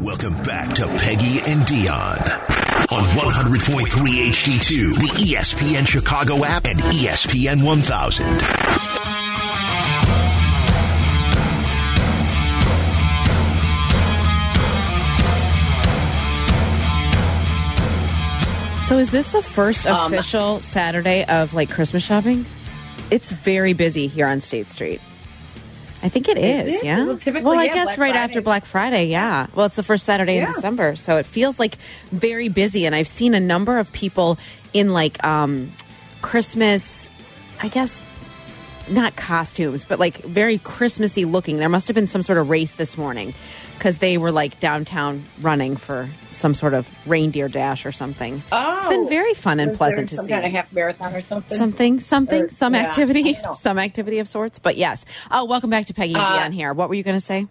Welcome back to Peggy and Dionne on 100.3 HD2, the ESPN Chicago app, and ESPN 1000. So is this the first Um, official Saturday of like Christmas shopping? It's very busy here on State Street. I think it is, Is it? yeah. Well, well, I yeah, guess Black right Friday. after Black Friday, yeah. Well, it's the first Saturday in December, so it feels like very busy. And I've seen a number of people in like um, Christmas, I guess not costumes, but like very Christmassy looking. There must have been some sort of race this morning because they were like downtown running for some sort of reindeer dash or something. Oh, it's been Oh. very fun and pleasant to some see. kind of half marathon or something. Something, something, Or- some yeah, activity, I don't know. some activity of sorts. But yes. Oh, welcome back to Peggy and Uh, Dionne here. What were you going to say?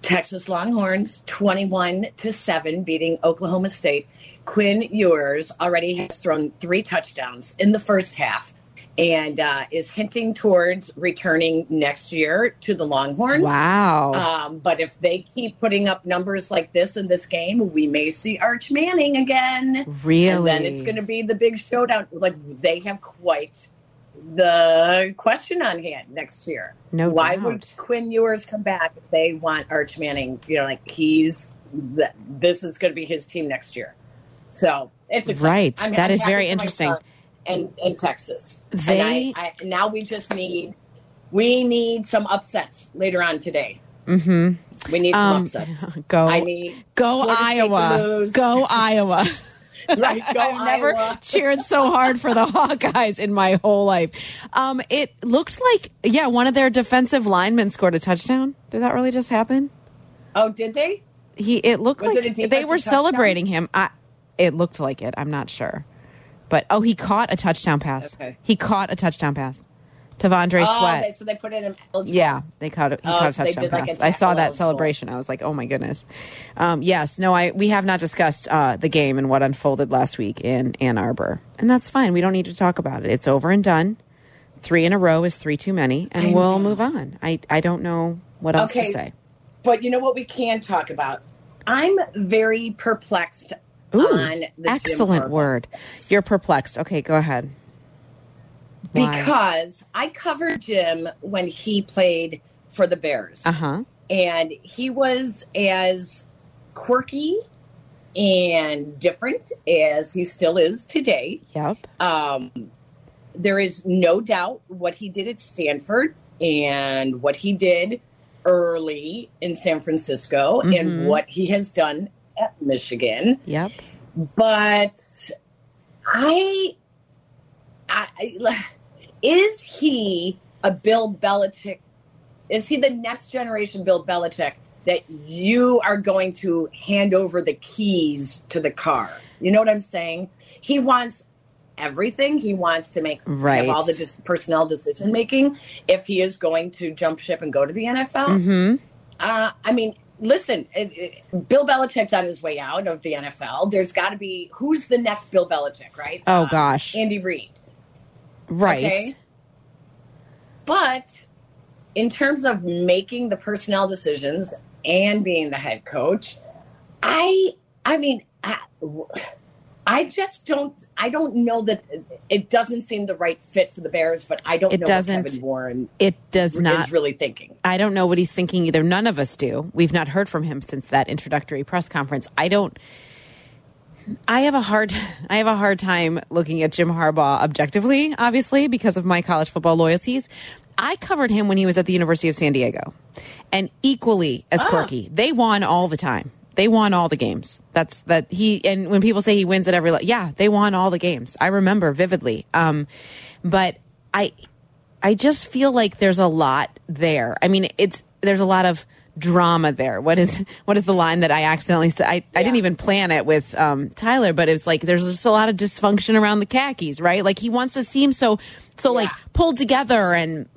Texas Longhorns, twenty-one to seven, beating Oklahoma State. Quinn Ewers already has thrown three touchdowns in the first half, and uh, is hinting towards returning next year to the Longhorns. Wow. Um, but if they keep putting up numbers like this in this game, we may see Arch Manning again. really? And then it's going to be the big showdown. Like they have quite the question on hand next year. No Why doubt. would Quinn Ewers come back if they want Arch Manning? You know, like he's this is going to be his team next year. So it's exciting. Right. I'm- That I'm is very interesting. son And in Texas, They- and I, I, now we just need we need some upsets later on today. mm-hmm. We need some Um, upsets. go, I need go Florida Iowa. Go Iowa. right. Go I've never cheered so hard for the Hawkeyes in my whole life. Um, it looked like, yeah, one of their defensive linemen scored a touchdown. Did that really just happen? Oh, did they? He, it looked Was like it they were touchdown? celebrating him. I, it looked like it. I'm not sure, but oh, he caught a touchdown pass. Okay. He caught a touchdown pass. T'Vondre Oh, Sweat. they, so they put it in. eligible. Yeah, they caught it. He Oh, caught a so touchdown did like a pass. I saw that eligible. celebration. I was like, oh my goodness. Um, yes, no, I we have not discussed uh, the game and what unfolded last week in Ann Arbor, and that's fine. We don't need to talk about it. It's over and done. Three in a row is three too many, and I we'll know. move on. I I don't know what else to say. But you know what we can talk about? I'm very perplexed Ooh, on the excellent word. You're perplexed. Okay, go ahead. Why? because I covered Jim when he played for the Bears, Uh huh. and he was as quirky and different as he still is today. Yep. Um, there is no doubt what he did at Stanford and what he did early in San Francisco Mhm. and what he has done at Michigan. Yep. But I, I, is he a Bill Belichick? Is he the next generation Bill Belichick that you are going to hand over the keys to the car? You know what I'm saying? He wants everything. He wants to make Right. all the dis- personnel decision making. If he is going to jump ship and go to the NFL, Mm-hmm. uh, I mean, listen, it, it, Bill Belichick's on his way out of the NFL. There's got to be who's the next Bill Belichick, right? Oh Uh, gosh. Andy Reid. right. Okay. But in terms of making the personnel decisions and being the head coach, I, I mean, I, I just don't. I don't know that it doesn't seem the right fit for the Bears. But I don't It know doesn't. what Kevin Warren It does not is really thinking. I don't know what he's thinking either. None of us do. We've not heard from him since that introductory press conference. I don't. I have a hard. I have a hard time looking at Jim Harbaugh objectively, obviously because of my college football loyalties. I covered him when he was at the University of San Diego, and equally as ah. quirky. They won all the time. They won all the games. That's that he. And when people say he wins at every, yeah, they won all the games. I remember vividly. Um, but I, I just feel like there's a lot there. I mean, it's there's a lot of drama there. What is what is the line that I accidentally said? I, I didn't even plan it with um, Tyler, but it's like there's just a lot of dysfunction around the khakis, right? Like he wants to seem so so like pulled together and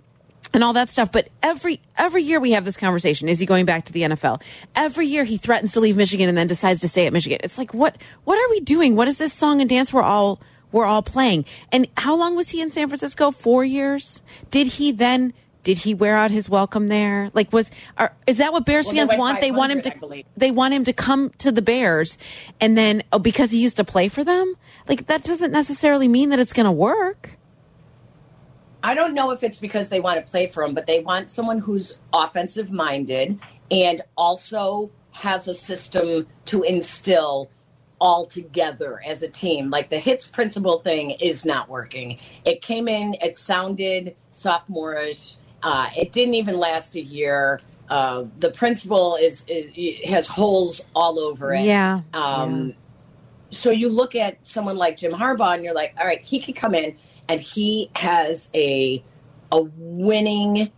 and all that stuff. But every every year we have this conversation. Is he going back to the NFL? Every year he threatens to leave Michigan and then decides to stay at Michigan. It's like what what are we doing? What is this song and dance we're all we're all playing? And how long was he in San Francisco? Four years. Did he then Did he wear out his welcome there? Like, was are, is that what Bears Well, fans want? They want him to. They want him to come to the Bears, and then oh, because he used to play for them. Like that doesn't necessarily mean that it's going to work. I don't know if it's because they want to play for him, but they want someone who's offensive minded and also has a system to instill all together as a team. Like the hits principle thing is not working. It came in, it sounded sophomorish. Uh, it didn't even last a year. Uh, the principle is, is has holes all over it. Yeah. Um, So you look at someone like Jim Harbaugh, and you're like, all right, he could come in, and he has a a winning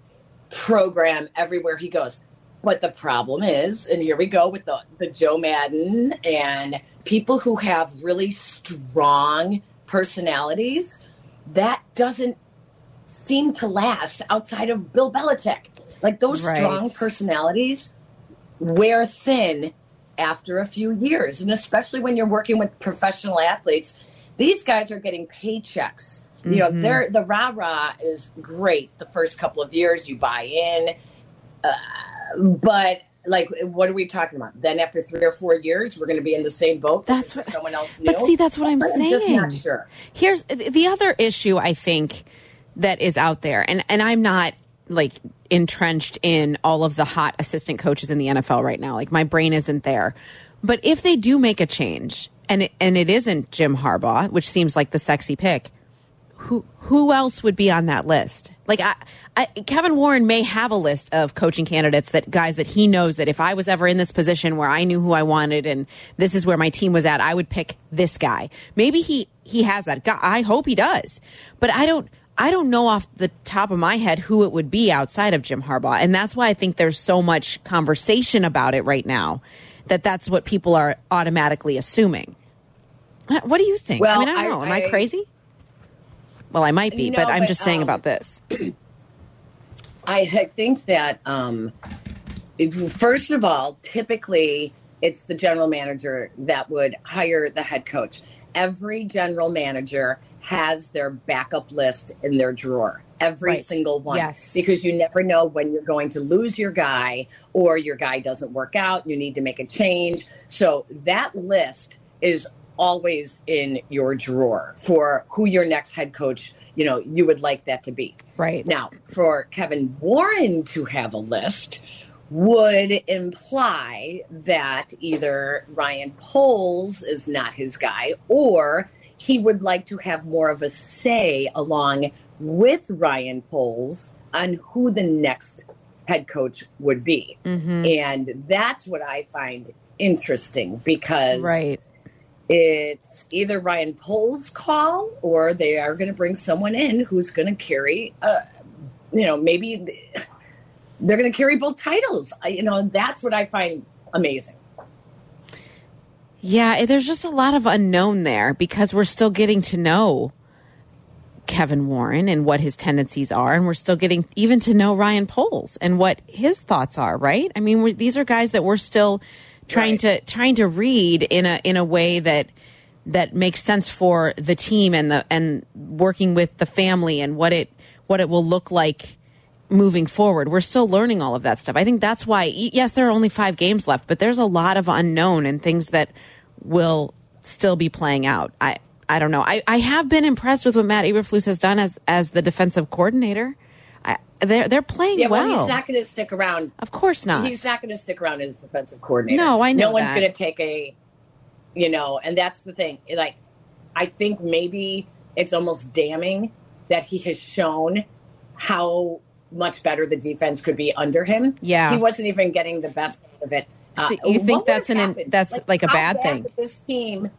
program everywhere he goes. But the problem is, and here we go with the the Joe Maddon and people who have really strong personalities. That doesn't seem to last outside of Bill Belichick. Like those Right. strong personalities wear thin after a few years. And especially when you're working with professional athletes, these guys are getting paychecks. You know, they're the rah rah is great the first couple of years, you buy in. Uh, but like, what are we talking about? Then after three or four years, we're going to be in the same boat. That's what- someone else new. But see, that's what I'm I'm just not saying. sure. Here's the other issue I think that is out there, and and I'm not like entrenched in all of the hot assistant coaches in the NFL right now. Like my brain isn't there. But if they do make a change, and it, and it isn't Jim Harbaugh, which seems like the sexy pick, who who else would be on that list? Like I, I, Kevin Warren may have a list of coaching candidates that guys that he knows that if I was ever in this position where I knew who I wanted and this is where my team was at, I would pick this guy. Maybe he he has that. God, I hope he does, but I don't. I don't know off the top of my head who it would be outside of Jim Harbaugh, and that's why I think there's so much conversation about it right now. That that's what people are automatically assuming. What do you think? I Well, mean, I don't I- know. Am I I- crazy? Well, I might be, but I'm but, just saying um, about this. I I think that um, if, first of all, typically it's the general manager that would hire the head coach. Every general manager has their backup list in their drawer. Every Right. single one. Yes. Because you never know when you're going to lose your guy or your guy doesn't work out. You need to make a change. So that list is always in your drawer for who your next head coach, you know, you would like that to be. Right. Now, for Kevin Warren to have a list would imply that either Ryan Poles is not his guy or he would like to have more of a say along with Ryan Poles on who the next head coach would be. Mm-hmm. And that's what I find interesting because Right. It's either Ryan Poles' call or they are going to bring someone in who's going to carry, uh, you know, maybe they're going to carry both titles. I, you know, that's what I find amazing. Yeah, eh, there's just a lot of unknown there because we're still getting to know Kevin Warren and what his tendencies are, and we're still getting even to know Ryan Poles and what his thoughts are. Right? I mean, these are guys that we're still trying Right. to trying to read in a in a way that that makes sense for the team and the and working with the family and what it what it will look like moving forward. We're still learning all of that stuff. I think that's why yes, there are only 5 games left, but there's a lot of unknown and things that will still be playing out. I I don't know. I, I have been impressed with what Matt Eberflus has done as as the defensive coordinator. They're they're playing Yeah, well, well. he's not going to stick around. of course not. He's not going to stick around as defensive coordinator. No, I know No one's going to take a, you know, and that's the thing. Like, I think maybe it's almost damning that he has shown how much better the defense could be under him. Yeah. he wasn't even getting the best out of it. Uh, So you think that's an- happen? that's like a how bad thing? This team,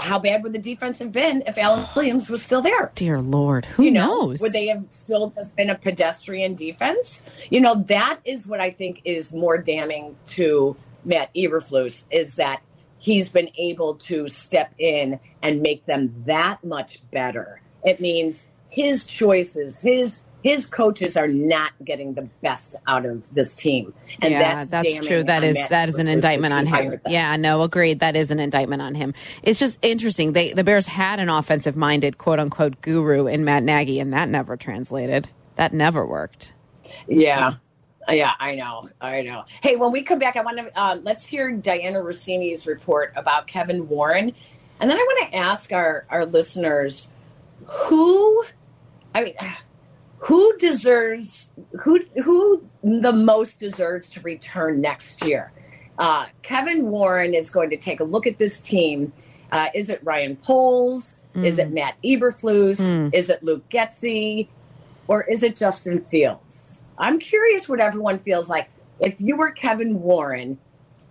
how bad would the defense have been if Alan Williams was still there? Dear Lord, who you know, knows? Would they have still just been a pedestrian defense? You know, that is what I think is more damning to Matt Eberflus is that he's been able to step in and make them that much better. It means his choices, his his coaches are not getting the best out of this team, and yeah, that's that's true. that, that is an indictment on him. Yeah, no, agreed. That is an indictment on him. It's just interesting. They the Bears had an offensive minded quote unquote guru in Matt Nagy, and that never translated. That never worked. Yeah. Yeah, I know. I know. Hey, when we come back, I want to um, let's hear Dianna Russini's report about Kevin Warren, and then I want to ask our our listeners who, I mean, who deserves who who the most deserves to return next year. Uh, Kevin Warren is going to take a look at this team. Uh, is it Ryan Poles? Mm. Is it Matt Eberflus? Mm. Is it Luke Getsy? Or is it Justin Fields? I'm curious what everyone feels like. If you were Kevin Warren,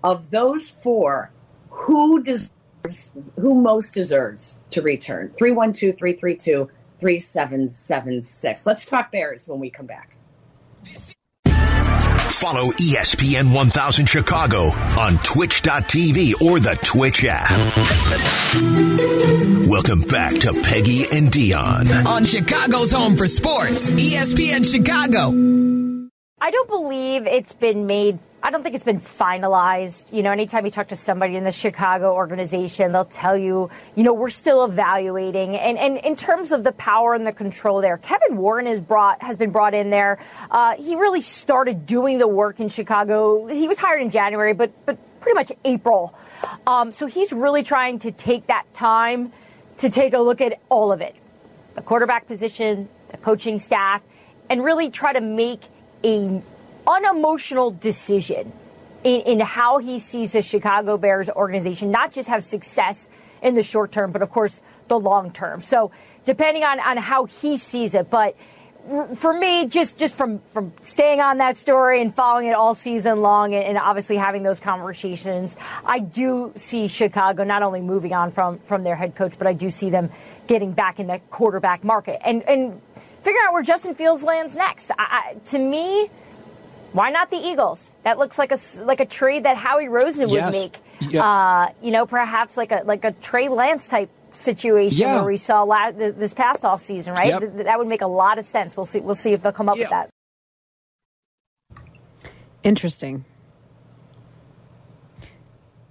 of those four, who deserves, who most deserves to return? 312 332 3776. Let's talk Bears when we come back. Follow ESPN 1000 Chicago on twitch.tv or the Twitch app. Welcome back to Peggy and Dionne on Chicago's home for sports, ESPN Chicago. I don't believe it's been made. I don't think it's been finalized. You know, anytime you talk to somebody in the Chicago organization, they'll tell you, you know, we're still evaluating. And, and in terms of the power and the control there, Kevin Warren has brought has been brought in there. Uh, he really started doing the work in Chicago. He was hired in January, but but pretty much April. Um, so he's really trying to take that time to take a look at all of it, the quarterback position, the coaching staff, and really try to make a unemotional decision in, in how he sees the Chicago Bears organization not just have success in the short term, but of course the long term. So depending on, on how he sees it, but for me, just just from from staying on that story and following it all season long, and, and, obviously having those conversations, I do see Chicago not only moving on from from their head coach, but I do see them getting back in the quarterback market and and figure out where Justin Fields lands next. I, to me, why not the Eagles? That looks like a like a trade that Howie Roseman yes. would make. Yeah. Uh, you know, perhaps like a like a Trey Lance type situation yeah. where we saw last, this past off season, right? Yep. that would make a lot of sense. We'll see. We'll see if they'll come up yeah. with that. Interesting.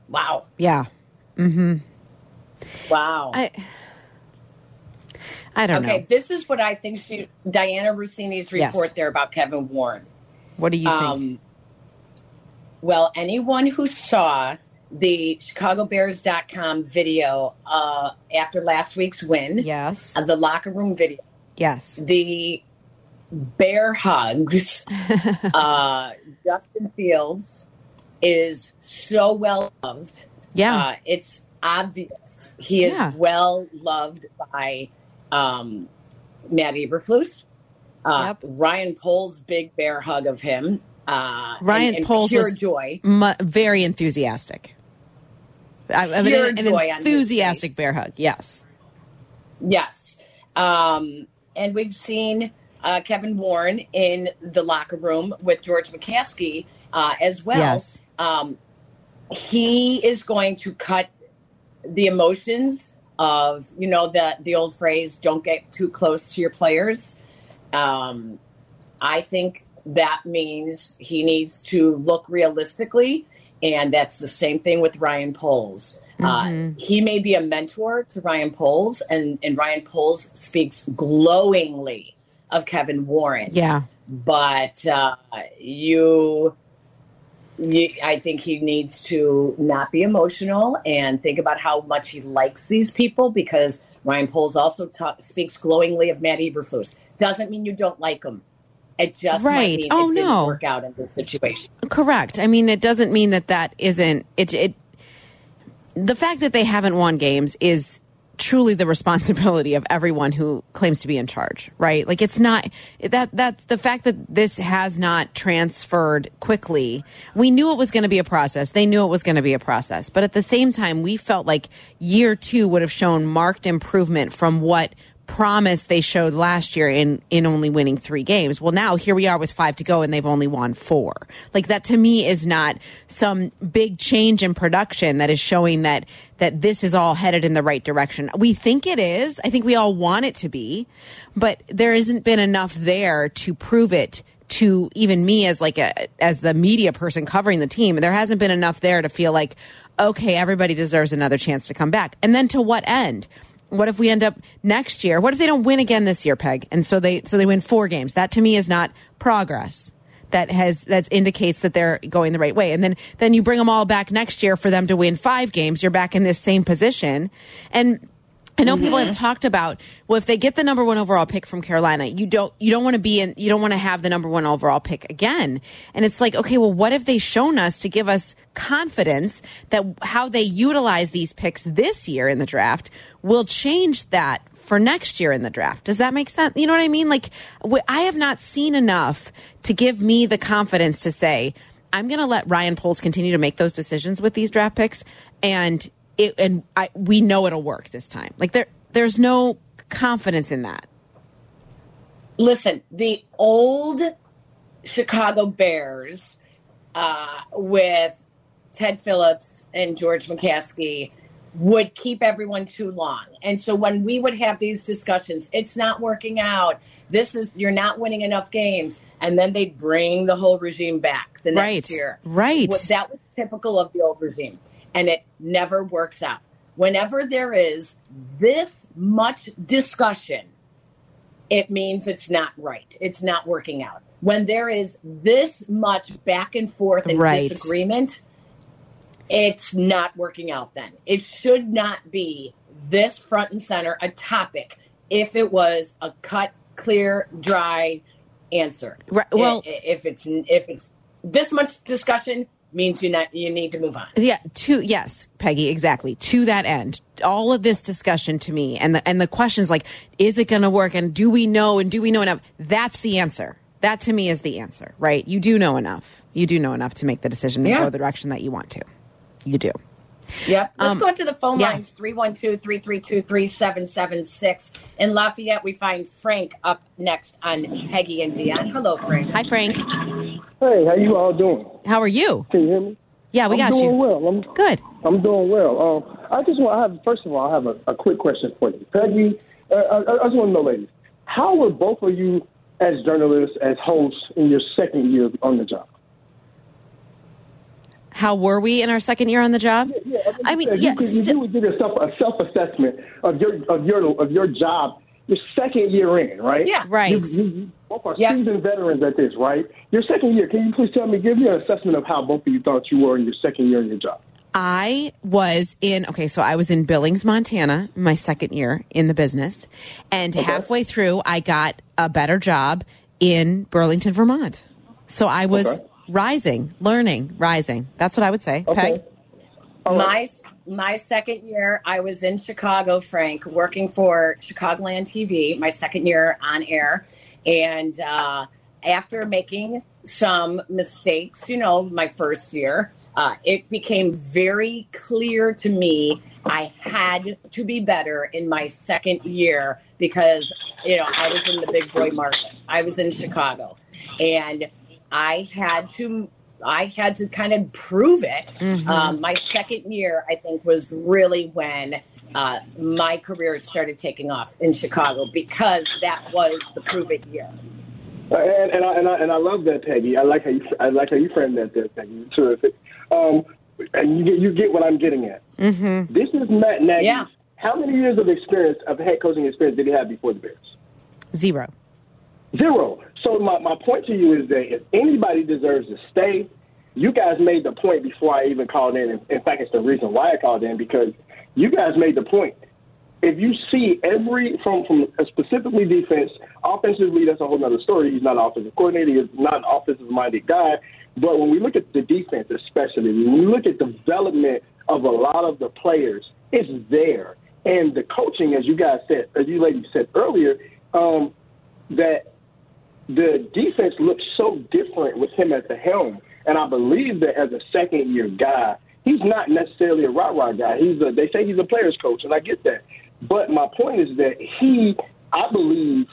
Wow. Yeah. Mm-hmm. Wow. I. I don't okay, know. Okay, this is what I think she, Dianna Russini's report yes. there about Kevin Warren. What do you um, think? Well, anyone who saw the ChicagoBears.com video uh, after last week's win, yes, uh, the locker room video, yes, the bear hugs, uh, Justin Fields is so well loved. Yeah, uh, it's obvious he is yeah. well loved by um, Matt Eberflus. Uh, yep. Ryan Poles' big bear hug of him. Uh, Ryan and, and Poles pure was joy, mu- very enthusiastic. I, I mean, an, an enthusiastic bear hug. Yes, yes. Um, and we've seen uh, Kevin Warren in the locker room with George McCaskey uh, as well. Yes. Um, he is going to cut the emotions of you know the the old phrase don't get too close to your players um, i think that means he needs to look realistically and that's the same thing with ryan poles uh, mm-hmm. uh, he may be a mentor to ryan poles and and ryan poles speaks glowingly of kevin warren yeah but uh, you I think he needs to not be emotional and think about how much he likes these people because Ryan Poles also talk, speaks glowingly of Matt Eberflus. Doesn't mean you don't like them. It just right. oh, it no. work out in this situation. Correct. I mean, it doesn't mean that that isn't it. It the fact that they haven't won games is truly the responsibility of everyone who claims to be in charge, right? Like it's not that that the fact that this has not transferred quickly. We knew it was going to be a process. They knew it was going to be a process. But at the same time, we felt like year 2 would have shown marked improvement from what promise they showed last year in in only winning three games. Well, now here we are with five to go, and they've only won four. Like that to me is not some big change in production that is showing that that this is all headed in the right direction. We think it is. I think we all want it to be, but there hasn't been enough there to prove it to even me as like a as the media person covering the team. There hasn't been enough there to feel like okay, everybody deserves another chance to come back. And then to what end? What if we end up next year? What if they don't win again this year, Peg? And so they so they win four games. That to me is not progress. That has that indicates that they're going the right way. And then then you bring them all back next year for them to win five games. You're back in this same position. And I know people have mm-hmm. talked about well, if they get the number one overall pick from Carolina, you don't you don't want to be in you don't want to have the number one overall pick again. And it's like, okay, well, what have they shown us to give us confidence that how they utilize these picks this year in the draft will change that for next year in the draft. Does that make sense? You know what I mean? Like, I have not seen enough to give me the confidence to say, I'm going to let Ryan Poles continue to make those decisions with these draft picks. And it, and I, we know it'll work this time. Like there, there's no confidence in that. Listen, the old Chicago Bears uh, with Ted Phillips and George McCaskey would keep everyone too long. And so when we would have these discussions, it's not working out. This is you're not winning enough games, and then they'd bring the whole regime back the next Right. year. Right. That was typical of the old regime, and it never works out. Whenever there is this much discussion, it means it's not right. It's not working out. When there is this much back and forth and Right. disagreement, it's not working out then. It should not be this front and center a topic if it was a cut, clear, dry answer. Right, well- if it's if it's this much discussion means you not you need to move on. Yeah, to yes, Peggy, exactly. To that end, all of this discussion to me and the and the questions like, is it going to work? And do we know? And do we know enough? That's the answer. That to me is the answer, right? You do know enough. You do know enough to make the decision and Yeah. go the direction that you want to. You do. Yep. Let's Um, go to the phone yeah. lines 312 332 3776. In Lafayette, we find Frank up next on Peggy and Dionne. Hello, Frank. Hi, Frank. Hey, how you all doing? How are you? Can you hear me? Yeah, we I'm got doing you. well. I'm Good. I'm doing well. Um, I just want I have first of all I have a, a quick question for you, Peggy. Uh, I, I just want to know, ladies, how were both of you as journalists, as hosts, in your second year on the job? How were we in our second year on the job? I mean, you, yeah, could- you, st- would did a self a self assessment of your of your of your job. Your second year in, right? Yeah. Right. You, you, you both are Yeah. seasoned veterans at this, right? Your second year. Can you please tell me, give me an assessment of how both of you thought you were in your second year in your job? I was in, okay, so I was in Billings, Montana, my second year in the business. And halfway through, I got a better job in Burlington, Vermont. So I was Okay. rising, learning, rising. That's what I would say. Okay. Peg? My my second year, I was in Chicago, Frank, working for Chicagoland TV. My second year on air, and uh, after making some mistakes, you know, my first year, uh, it became very clear to me I had to be better in my second year because you know I was in the big boy market. I was in Chicago, and I had to I had to kind of prove it. Um, my second year, I think, was really when uh, my career started taking off in Chicago because that was the prove it year. Uh, And, and, I, and, I, and I love that, Peggy. I like how you I like how you framed that, there, Peggy. Terrific. Um, and you get you get what I'm getting at. Mm-hmm. This is Matt Nagy. Yeah. How many years of experience of head coaching experience did he have before the Bears? Zero. Zero. So my, my point to you is that if anybody deserves to stay, you guys made the point before I even called in. In fact, it's the reason why I called in because you guys made the point. If you see every from from specifically defense, offensively, that's a whole other story. He's not an offensive coordinator. He's not an offensive minded guy. But when we look at the defense, especially when we look at development of a lot of the players, it's there. And the coaching, as you guys said, as you ladies said earlier, um, that the defense looks so different with him at the helm. And I believe that as a second year guy, he's not necessarily a rah rah guy. He's a, they say he's a player's coach, and I get that. But my point is that he, I believe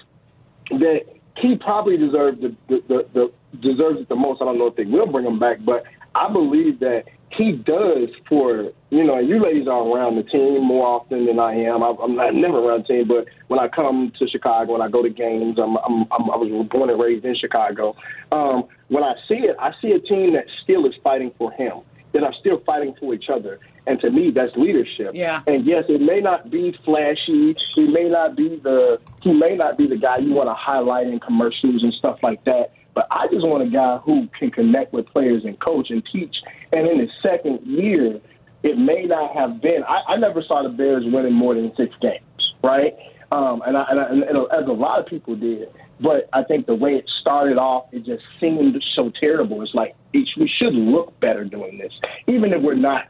that he probably deserves the, the, the, the deserves it the most. I don't know if they will bring him back, but I believe that he does for you know. You ladies are around the team more often than I am. I, I'm not never around the team, but when I come to Chicago, when I go to games, I'm, I'm, I'm I was born and raised in Chicago. Um, when I see it, I see a team that still is fighting for him, that are still fighting for each other. And to me, me, that's leadership. Yeah. And yes, it may not be flashy. He may not be the he may not be the guy you want to highlight in commercials and stuff like that. But I just want a guy who can connect with players and coach and teach. And in his second year, it may not have been. I, I never saw the Bears winning more than six games, right? Um, and, I, and, I, and as a lot of people did. But I think the way it started off, it just seemed so terrible. It's like it, we should look better doing this, even if we're not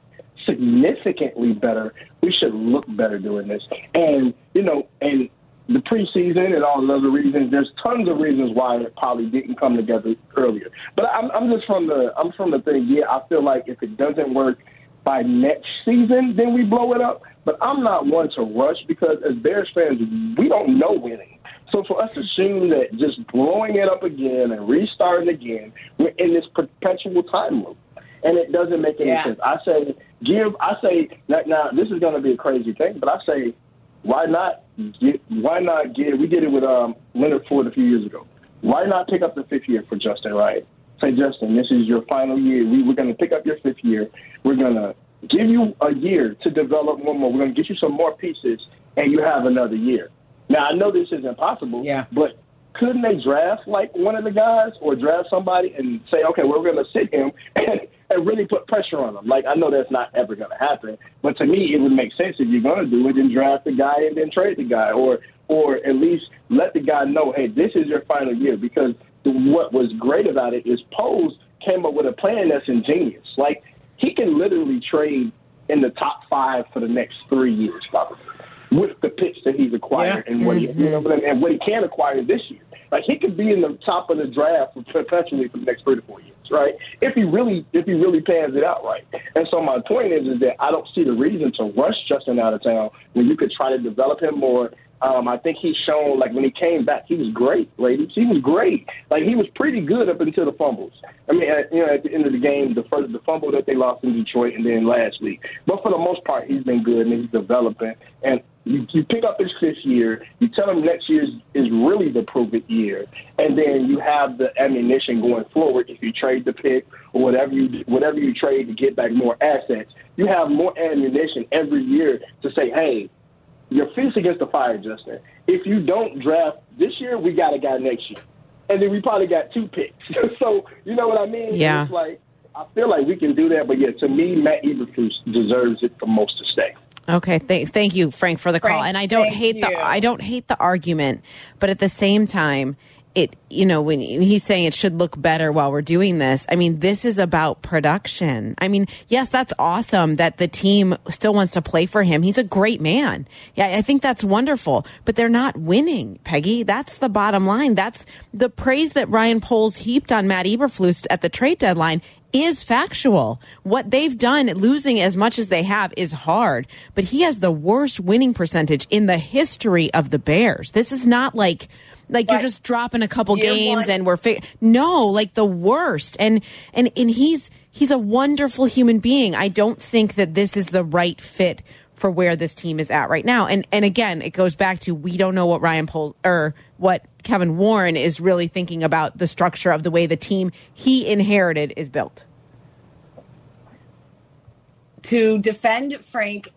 significantly better. We should look better doing this, and you know, and the preseason and all the other reasons. There's tons of reasons why it probably didn't come together earlier. But I'm, I'm just from the I'm from the thing. Yeah, I feel like if it doesn't work by next season, then we blow it up. But I'm not one to rush because as Bears fans, we don't know winning. So for us to assume that just blowing it up again and restarting again, we're in this perpetual time loop. And it doesn't make any Yeah. sense. I say give I say now, now this is gonna be a crazy thing, but I say why not get why not get we did it with um Leonard Floyd a few years ago. Why not pick up the fifth year for Justin Wright? Say, Justin, this is your final year. We, we're going to pick up your fifth year. We're going to give you a year to develop one more. We're going to get you some more pieces, and you have another year. Now, I know this isn't possible, Yeah. but couldn't they draft like one of the guys or draft somebody and say, okay, well, we're going to sit him and, and really put pressure on him? Like, I know that's not ever going to happen, but to me, it would make sense if you're going to do it, then draft the guy and then trade the guy, or or at least let the guy know, hey, this is your final year. Because the, what was great about it is Poles came up with a plan that's ingenious. Like, he can literally trade in the top five for the next three years, probably with the picks that he's acquired Yeah. and what he you know, what I mean, and what he can acquire this year. Like he could be in the top of the draft perpetually for the next three to four years, right? If he really if he really pans it out right. And so my point is is that I don't see the reason to rush Justin out of town when you could try to develop him more. Um, I think he's shown like when he came back, he was great, ladies. He was great. Like he was pretty good up until the fumbles. I mean, at, you know, at the end of the game, the first the fumble that they lost in Detroit, and then last week. But for the most part, he's been good and he's developing. And you, you pick up his fifth year. You tell him next year is, is really the prove it year, and then you have the ammunition going forward. If you trade the pick or whatever you whatever you trade to get back more assets, you have more ammunition every year to say, hey, your feet's against the fire, Justin. If you don't draft this year, we got a guy next year, and then we probably got two picks. so you know what I mean? Yeah. It's like I feel like we can do that, but yeah, to me, Matt Eberflus deserves it the most to stay. Okay, thank thank you, Frank, for the call. And I don't hate you. the I don't hate the argument, but at the same time, it you know when he's saying it should look better while we're doing this. I mean, this is about production. I mean, yes, that's awesome that the team still wants to play for him. He's a great man. Yeah, I think that's wonderful. But they're not winning, Peggy. That's the bottom line. That's the praise that Ryan Poles heaped on Matt Eberflus at the trade deadline is factual. What they've done, losing as much as they have, is hard. But he has the worst winning percentage in the history of the Bears. This is not like like you're just dropping a couple games one- and we're fi- no, like the worst. And and and he's he's a wonderful human being. I don't think that this is the right fit for where this team is at right now. And and again, it goes back to we don't know what Ryan Pol or what Kevin Warren is really thinking about the structure of the way the team he inherited is built. to defend Frank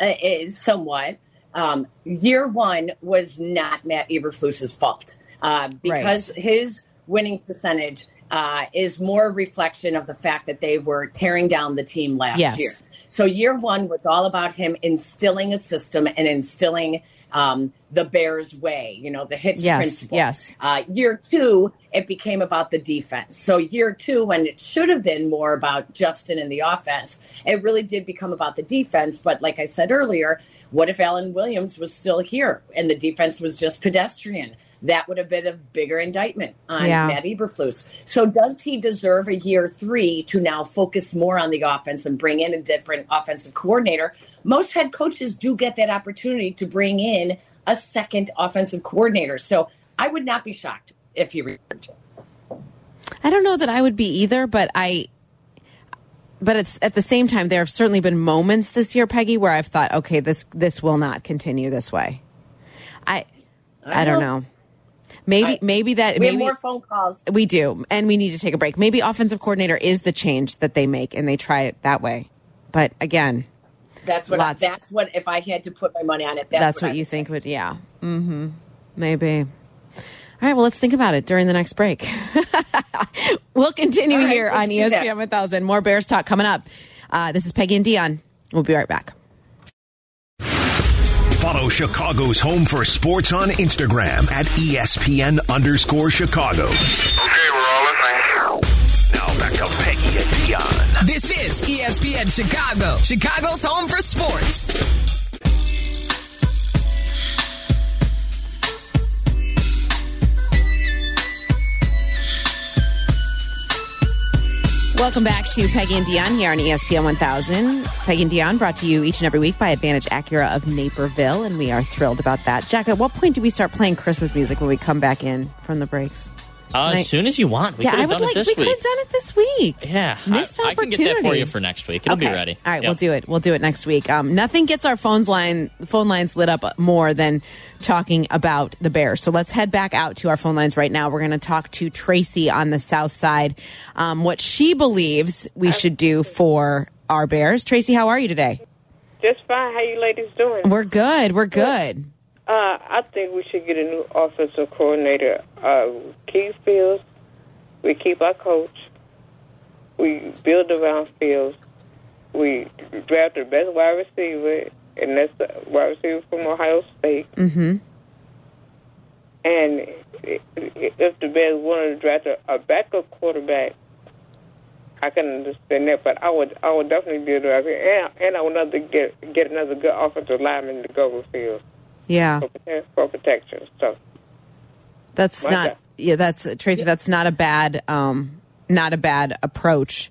uh, is somewhat. Um, year one was not Matt Eberflus's fault uh, because his winning percentage uh, is more a reflection of the fact that they were tearing down the team last Yes. year. So year one was all about him instilling a system and instilling um, the Bears way, you know, the hits Yes, principle. yes. Uh, year two, it became about the defense. So year two, when it should have been more about Justin and the offense, it really did become about the defense. But like I said earlier, what if Alan Williams was still here and the defense was just pedestrian? That would have been a bigger indictment on Yeah. Matt Eberflus. So does he deserve a year three to now focus more on the offense and bring in a different offensive coordinator? Most head coaches do get that opportunity to bring in a second offensive coordinator. So I would not be shocked if he returned. I don't know that I would be either, but I but it's at the same time there have certainly been moments this year, Peggy, where I've thought, okay, this this will not continue this way. I I, don't know. Maybe I- maybe that We maybe have more phone calls. we do, and we need to take a break. Maybe offensive coordinator is the change that they make, and they try it that way. But again, That's what. Lots- I, that's what. If I had to put my money on it, that's, That's I what you would say. think would, yeah. Mm-hmm. Maybe. All right, well, let's think about it during the next break. we'll continue All right, here on E that. ESPN 1000. More Bears talk coming up. Uh, this is Peggy and Dionne. We'll be right back. Follow Chicago's Home for Sports on Instagram at E ESPN underscore Chicago. Okay, we're all listening. Now back to Peggy and Dionne. This is ESPN Chicago, Chicago's home for sports. Welcome back to Peggy and Dionne here on ESPN 1000. Peggy and Dionne brought to you each and every week by Advantage Acura of Naperville, and we are thrilled about that. Jack, at what point do we start playing Christmas music when we come back in from the breaks? Uh, Night- as soon as you want. We yeah, could have done like. it this we could week. have done it this week. Yeah, Missed I, I can get that for you for next week. It'll okay. be ready. All right, Yep. we'll do it. We'll do it next week. Um, nothing gets our phones line phone lines lit up more than talking about the Bears. So let's head back out to our phone lines right now. We're going to talk to Tracy on the South Side. Um, what she believes we should do for our Bears. Tracy, how are you today? Just fine. How you ladies doing? We're good. We're good. Uh, I think we should get a new offensive coordinator. Uh, Keith Fields. We keep our coach. We build around Fields. We draft the best wide receiver, and that's the wide receiver from Ohio State. Mm-hmm. And if the Bears wanted to draft a, a backup quarterback, I can understand that. But I would, I would definitely do that. And, and I would to get get another good offensive lineman to go with Fields Yeah, for, for protection. So that's not. Yeah, that's Tracy. That's not a bad. Um, not a bad approach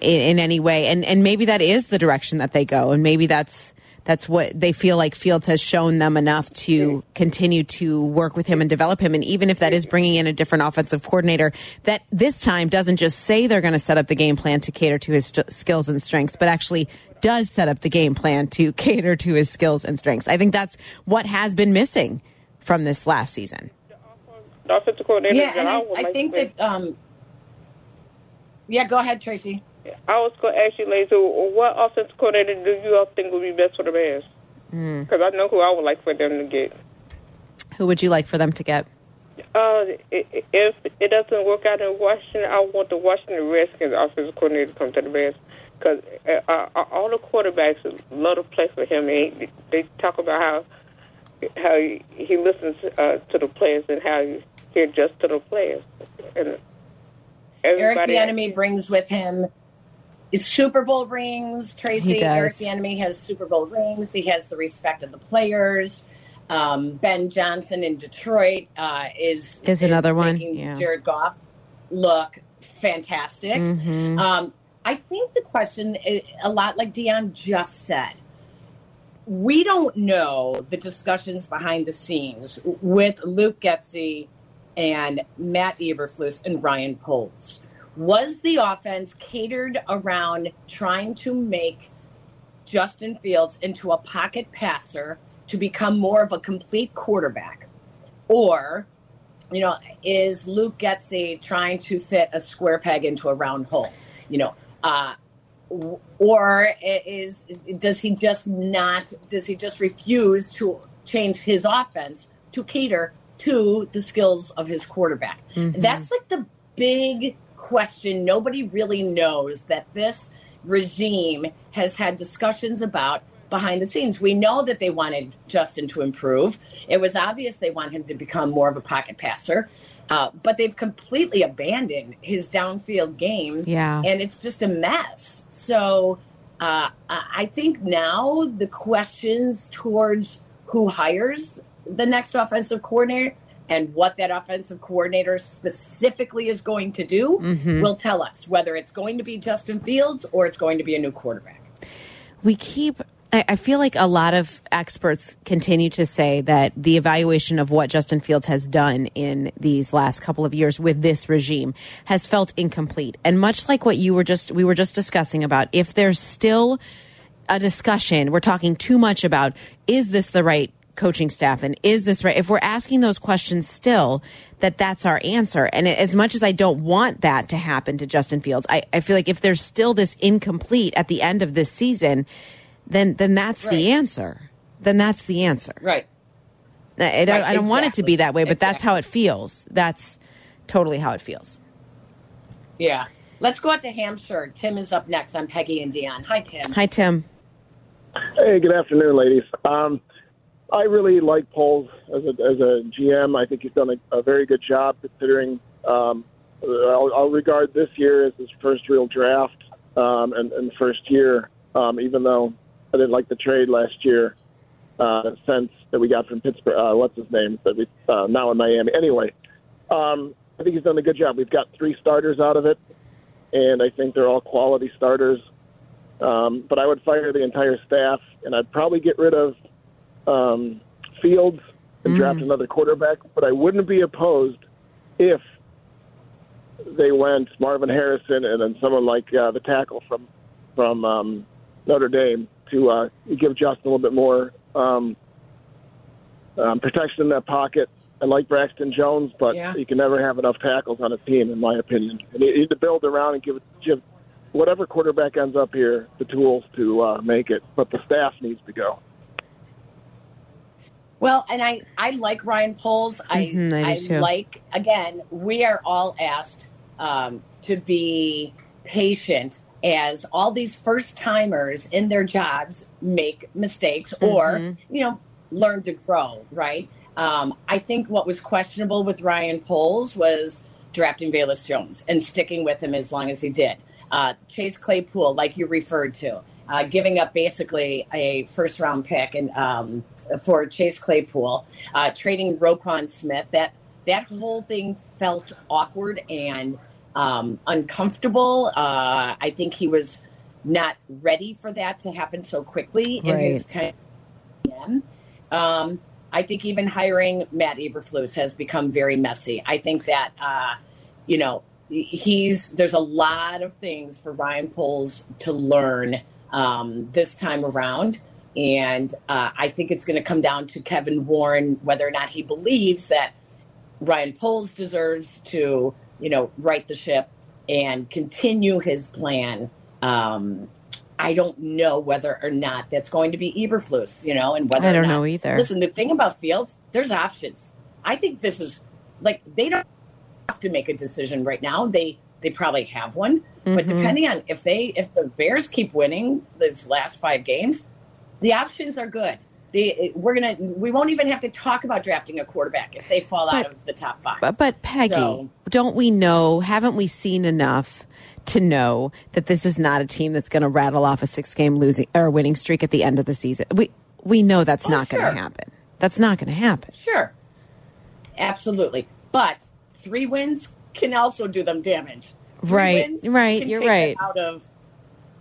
in, in any way, and and maybe that is the direction that they go, and maybe that's that's what they feel like Fields has shown them enough to continue to work with him and develop him. And even if that is bringing in a different offensive coordinator, that this time doesn't just say they're going to set up the game plan to cater to his st- skills and strengths, but actually does set up the game plan to cater to his skills and strengths. I think that's what has been missing from this last season. the offensive coordinator. Yeah, and I, I think that. Um, yeah, go ahead, Tracy. I was going to ask you, ladies, so what offensive coordinator do you all think would be best for the Bears? Hmm. Because I know who I would like for them to get. Who would you like for them to get? Uh, i- i- if it doesn't work out in Washington, I want the Washington Redskins offensive coordinator to come to the Bears. Because uh, uh, all the quarterbacks love to play for him. And he, they talk about how how he, he listens uh, to the players and how he, he adjusts to the players. And Eric Bieniemy brings with him his Super Bowl rings. Tracy He does. Eric Bieniemy has Super Bowl rings. He has the respect of the players. Um, ben Johnson in Detroit uh, is Is another one, yeah. Jared Goff look fantastic. Mhm. Um, I think the question, eh, a lot like Dionne just said, we don't know the discussions behind the scenes with Luke Getsy and Matt Eberflus and Ryan Poles. Was the offense catered around trying to make Justin Fields into a pocket passer to become more of a complete quarterback? Or, you know, is Luke Getsy trying to fit a square peg into a round hole? You know, uh, or is does he just not does he just refuse to change his offense to cater to the skills of his quarterback? That's like the big question. Nobody really knows that this regime has had discussions about behind the scenes we know that they wanted justin to improve it was obvious they want him to become more of a pocket passer uh, but they've completely abandoned his downfield game Yeah. and it's just a mess. So uh, I think now the questions towards who hires the next offensive coordinator and what that offensive coordinator specifically is going to do Mm-hmm. will tell us whether it's going to be Justin Fields or it's going to be a new quarterback. we keep I I feel like a lot of experts continue to say that the evaluation of what Justin Fields has done in these last couple of years with this regime has felt incomplete. And much like what you were just we were just discussing about if there's still a discussion, we're talking too much about is this the right coaching staff and is this right if we're asking those questions still that that's our answer and as much as i don't want that to happen to justin fields i, I feel like if there's still this incomplete at the end of this season then then that's Right. the answer. Then that's the answer. Right. I, I don't, Right, I don't want it to be that way, but that's how it feels. That's totally how it feels. Yeah. Let's go out to Hampshire. Tim is up next. I'm Peggy and Dionne. Hi, Tim. Hi, Tim. Hey, good afternoon, ladies. Um, I really like Poles as a, as a GM. I think he's done a, a very good job considering. Um, I'll, I'll regard this year as his first real draft um, and, and first year, um, even though I didn't like the trade last year. Uh, sense that we got from Pittsburgh. Uh, what's his name? That we uh, now in Miami. Anyway, um, I think he's done a good job. We've got three starters out of it, and I think they're all quality starters. Um, but I would fire the entire staff, and I'd probably get rid of um, Fields and draft another quarterback. But I wouldn't be opposed if they went Marvin Harrison and then someone like uh, the tackle from from um, Notre Dame to uh, give Justin a little bit more um, um, protection in that pocket. I like Braxton Jones, but Yeah. you can never have enough tackles on a team, in my opinion. And you need to build around and give give whatever quarterback ends up here the tools to uh, make it. But the staff needs to go. Well, and I, I like Ryan Poles. I, Mhm, I do too. like, again, we are all asked um, to be patient as all these first timers in their jobs make mistakes or, Mhm. you know, learn to grow, right? Um, I think what was questionable with Ryan Poles was drafting Velus Jones and sticking with him as long as he did. Uh, Chase Claypool, like you referred to, uh, giving up basically a first round pick and um, for Chase Claypool, uh, trading Roquan Smith. That that whole thing felt awkward and um, uncomfortable. Uh, I think he was not ready for that to happen so quickly in his time. Um, I think even hiring Matt Eberflus has become very messy. I think that uh, you know he's there's a lot of things for Ryan Poles to learn um, this time around, and uh, I think it's going to come down to Kevin Warren whether or not he believes that Ryan Poles deserves to you know right the ship and continue his plan. Um, I don't know whether or not that's going to be Eberflus, you know, and whether I don't not- know either. Listen, the thing about Fields, there's options. I think this is like they don't have to make a decision right now. They they probably have one, but Mhm. depending on if they if the Bears keep winning these last five games, the options are good. They, we're gonna we won't even have to talk about drafting a quarterback if they fall out of the top five. But, but Peggy, So- don't we know? Haven't we seen enough to know that this is not a team that's going to rattle off a six-game losing or winning streak at the end of the season? We we know that's Oh, not going to happen. That's not going to happen. Sure. Absolutely. But three wins can also do them damage. Three Right, wins right, you're right. Out of,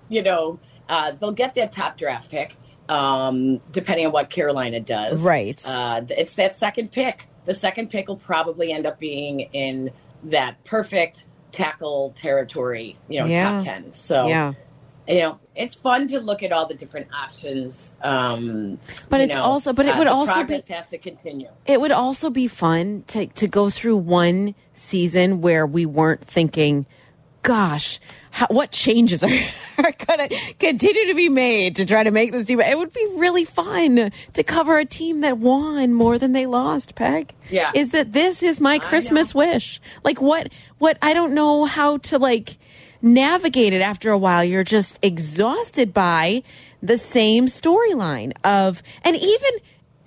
you know, uh, they'll get that top draft pick, um, depending on what Carolina does. Right. Uh, it's that second pick. The second pick will probably end up being in that perfect tackle territory, you know, Yeah. top 10. So, yeah, you know, it's fun to look at all the different options. Um, But it's know, also- but it uh, would also be- has to continue. it would also be fun to to go through one season where we weren't thinking, "Gosh, how, what changes are, are going to continue to be made to try to make this team?" It would be really fun to cover a team that won more than they lost. Peg, Yeah. is that this is my Christmas wish? Like what? What I don't know how to like navigate it after a while. You're just exhausted by the same storyline of, and even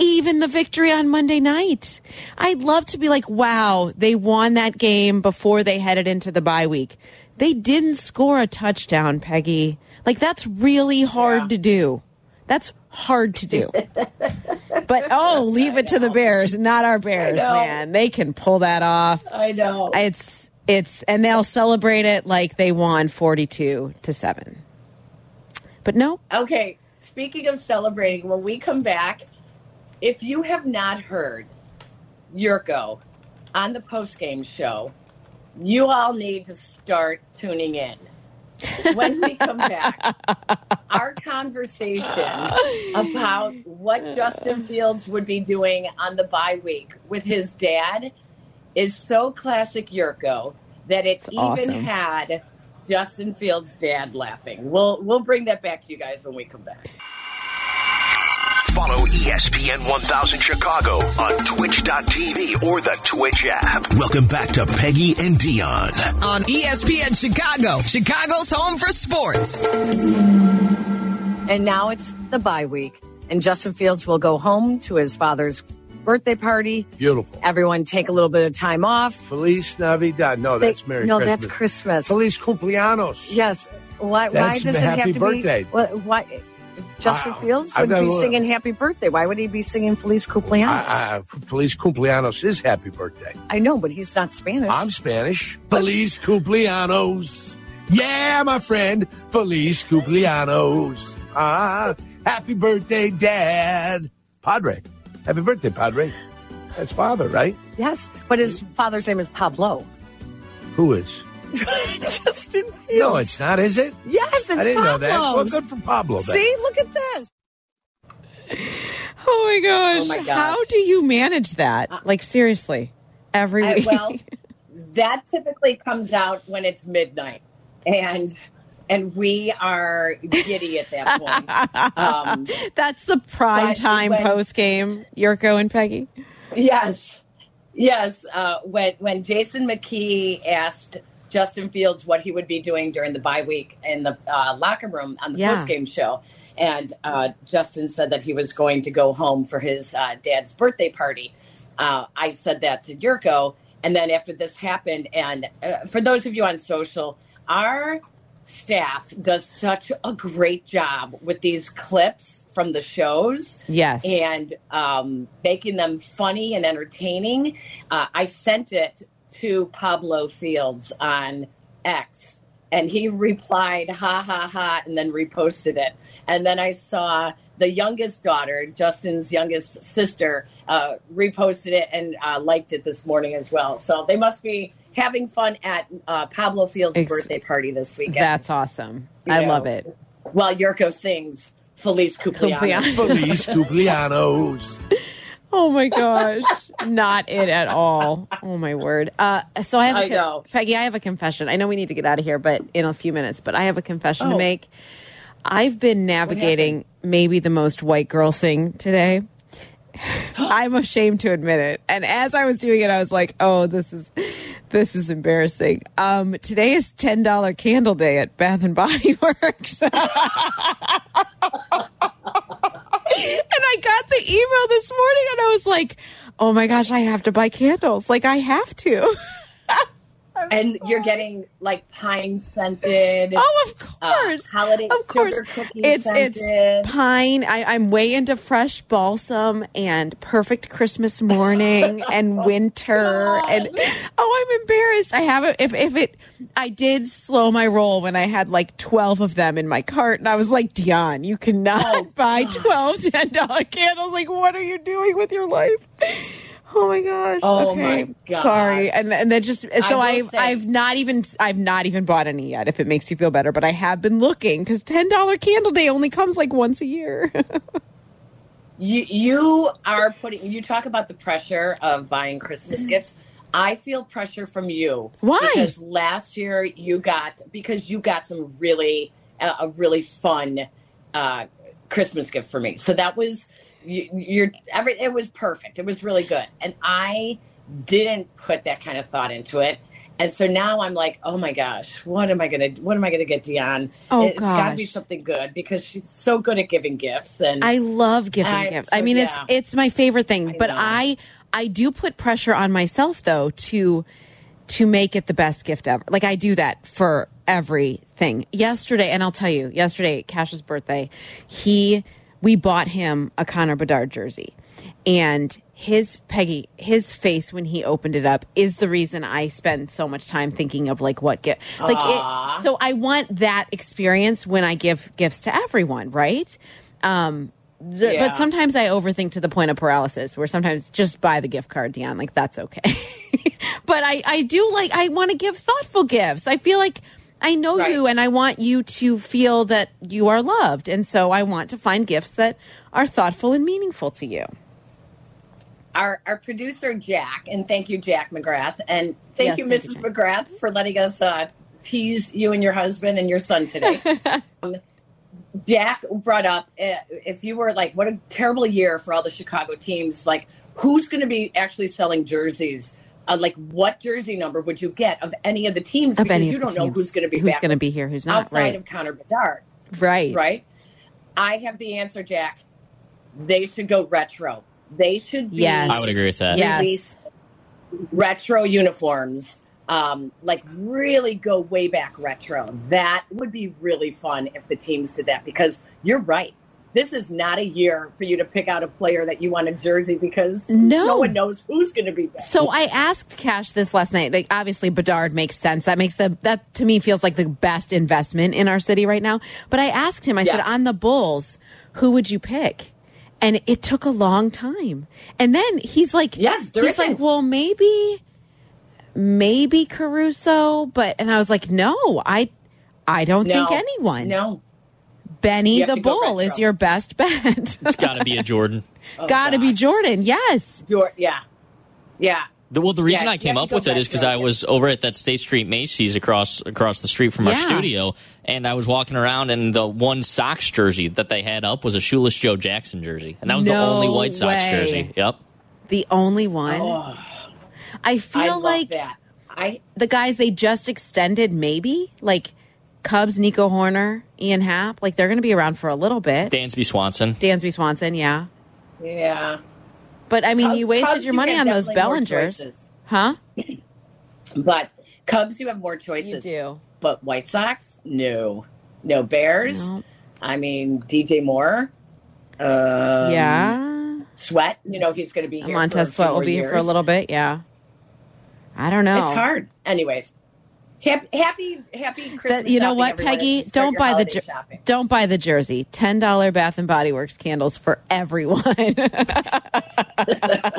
even the victory on Monday night. I'd love to be like, wow, they won that game before they headed into the bye week. They didn't score a touchdown, Peggy. Like that's really hard Yeah. to do. That's hard to do. but oh, leave it to the Bears, not our Bears, man. They can pull that off. I know. It's it's and they'll celebrate it like they won 42 to 7. But no, Okay, speaking of celebrating, when we come back, if you have not heard Jurko on the post game show, you all need to start tuning in. When we come back, our conversation about what Justin Fields would be doing on the bye week with his dad is so classic Jurko that it It's even awesome. had Justin Fields' dad laughing. We'll we'll bring that back to you guys when we come back. Follow ESPN 1000 Chicago on twitch.tv or the Twitch app. Welcome back to Peggy and Dionne. On E ESPN Chicago, Chicago's home for sports. And now it's the bye week, and Justin Fields will go home to his father's birthday party. Beautiful. Everyone take a little bit of time off. Feliz Navidad. No, They- that's Merry no, Christmas. that's Christmas. Feliz cumpleaños. Yes. Why? why does it have to birthday. be? Why? Justin. Fields would be little- singing "Happy Birthday." Why would he be singing "Feliz Cumpleaños"? I, I, Feliz cumpleaños is happy birthday. I know, but he's not Spanish. I'm Spanish. Feliz cumpleaños. Yeah, my friend. Feliz cumpleaños. Ah, happy birthday, Dad. Padre. Happy birthday, Padre. That's father, right? yes, but his father's name is Pablo. Who is? Justin Fields. No, it's not, is it? yes, it's I didn't know that. Well, good for Pablo. Then. See, look at this. Oh my gosh. Oh my gosh. How do you manage that? Like seriously, every I- week. well, that typically comes out when it's midnight, and and we are giddy at that point. Um, That's the prime time when- post game. Jurko and Peggy. yes, yes. Uh, when when Jason McKie asked Justin Fields what he would be doing during the bye week in the uh, locker room on the Yeah. post game show, and uh, Justin said that he was going to go home for his uh, dad's birthday party. Uh, I said that to Jurko, and then after this happened, and uh, for those of you on social, our staff does such a great job with these clips from the shows Yes. and um, making them funny and entertaining. Uh, I sent it to Pablo Fields on X, and he replied, ha ha ha, and then reposted it. And then I saw the youngest daughter, Justin's youngest sister, uh, reposted it and uh, liked it this morning as well. So they must be having fun at uh, Pablo Fields' Ex- birthday party this weekend. That's awesome. You I know. love it. While Jurko sings Feliz Cumpleaños. Cumpleaños. Feliz cumpleaños. Oh my gosh. Not it at all. Oh my word. Uh, so I have a I. Peggy, I have a confession. I know we need to get out of here, but in a few minutes, but I have a confession to Oh. make. I've been navigating maybe the most white girl thing today. I'm ashamed to admit it. And as I was doing it, I was like, "Oh, this is this is embarrassing." Um, today is ten dollar candle day at Bath and Body Works. And I got the email this morning and I was like, oh my gosh, I have to buy candles. Like, I have to. and you're getting like pine scented. Oh, of uh, course. holiday of course. It's, scented. it's pine. I, I'm way into fresh balsam and perfect Christmas morning and winter. And oh, I'm embarrassed. I have it. If, if it, I did slow my roll when I had like 12 of them in my cart. And I was like, Dionne, you cannot Oh, buy 12 $10 candles. Like, what are you doing with your life? Oh my gosh. Oh okay. my gosh. Sorry. And and then just so I've say- I've not even I've not even bought any yet if it makes you feel better, but I have been looking cuz $10 candle day only comes like once a year. you you are putting you talk about the pressure of buying Christmas gifts. I feel pressure from you. Why? Because last year you got because you got some really uh, a really fun uh, Christmas gift for me. So that was you, you're every it was perfect. It was really good, and I didn't put that kind of thought into it. And so now I'm like, oh my gosh, what am I gonna what am I gonna get Dionne? Oh, it's got to be something good because she's so good at giving gifts. And I love giving I- gifts. so, I mean, yeah. it's it's my favorite thing. I but know. I I do put pressure on myself though to to make it the best gift ever. Like I do that for everything. Yesterday, and I'll tell you, yesterday, Cash's birthday, he we bought him a Connor Bedard jersey, and his Peggy, his face when he opened it up is the reason I spend so much time thinking of like what gift. Like it, so, I want that experience when I give gifts to everyone, right? Um, Yeah. But sometimes I overthink to the point of paralysis, where sometimes just buy the gift card, Dionne. Like that's okay. but I, I do like I want to give thoughtful gifts. I feel like I know Right. you, and I want you to feel that you are loved, and so I want to find gifts that are thoughtful and meaningful to you. our our producer Jack, and thank you, Jack McGrath, and thank Yes, you, thank Mrs. Jack. McGrath, for letting us uh, tease you and your husband and your son today. Um, Jack brought up uh, if you were like, what a terrible year for all the Chicago teams. Like, who's going to be actually selling jerseys? Uh, like, what jersey number would you get of any of the teams? Of because any you of don't know who's going to be Who's going to be here? Who's not? outside Right. of Connor Bedard. right. Right. I have the answer, Jack. They should go retro. They should be Yes. I would agree with that. Yes. retro uniforms. Um, like really go way back retro. That would be really fun if the teams did that because you're right. This is not a year for you to pick out a player that you want a jersey because No. one knows who's going to be there. So I asked Cash this last night. Like obviously Bedard makes sense. That makes the that to me feels like the best investment in our city right now. But I asked him, I said, on the Bulls, who would you pick? And it took a long time. And then he's like Yes, he's like, isn't. well, maybe maybe Caruso, but and I was like, no, I I don't think anyone. No. Benny the Bull is your best bet. It's got to be a Jordan. Got to be Jordan. Yes. Jor- yeah. Yeah. The, well, the reason Yeah, I came up with it is because I was over at that State Street Macy's across across the street from our studio, and I was walking around, and the one Sox jersey that they had up was a shoeless Joe Jackson jersey, and that was the only White Sox way. jersey. Yep. The only one. Oh, I feel I like that. I the guys they just extended, maybe like Cubs, Nico Hoerner, Ian Happ, like they're going to be around for a little bit. Dansby Swanson. Dansby Swanson, yeah. yeah. But I mean, Cubs- you wasted Cubs, your money have on those Bellingers, huh? But Cubs, you have more choices. You do. But White Sox, no, no Bears. No. I mean, DJ Moore. Um, yeah, Sweat. You know he's going to be here. for Montez few Sweat will more be here for a little bit. Yeah, I don't know. It's hard. Anyways, happy, happy, happy Christmas. That, you know what, everyone, Peggy? Don't buy the jer- shopping. don't buy the jersey. Ten dollar Bath and Body Works candles for everyone.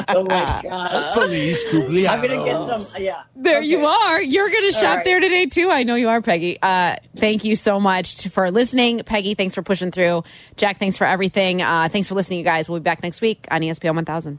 Oh my gosh. Feliz cumpleaños. I'm going to get some. Yeah. There you are. You're going to shop right. there today too. I know you are, Peggy. Uh, thank you so much for listening, Peggy. Thanks for pushing through. Jack, thanks for everything. Uh, thanks for listening, you guys. We'll be back next week on E ESPN 1000.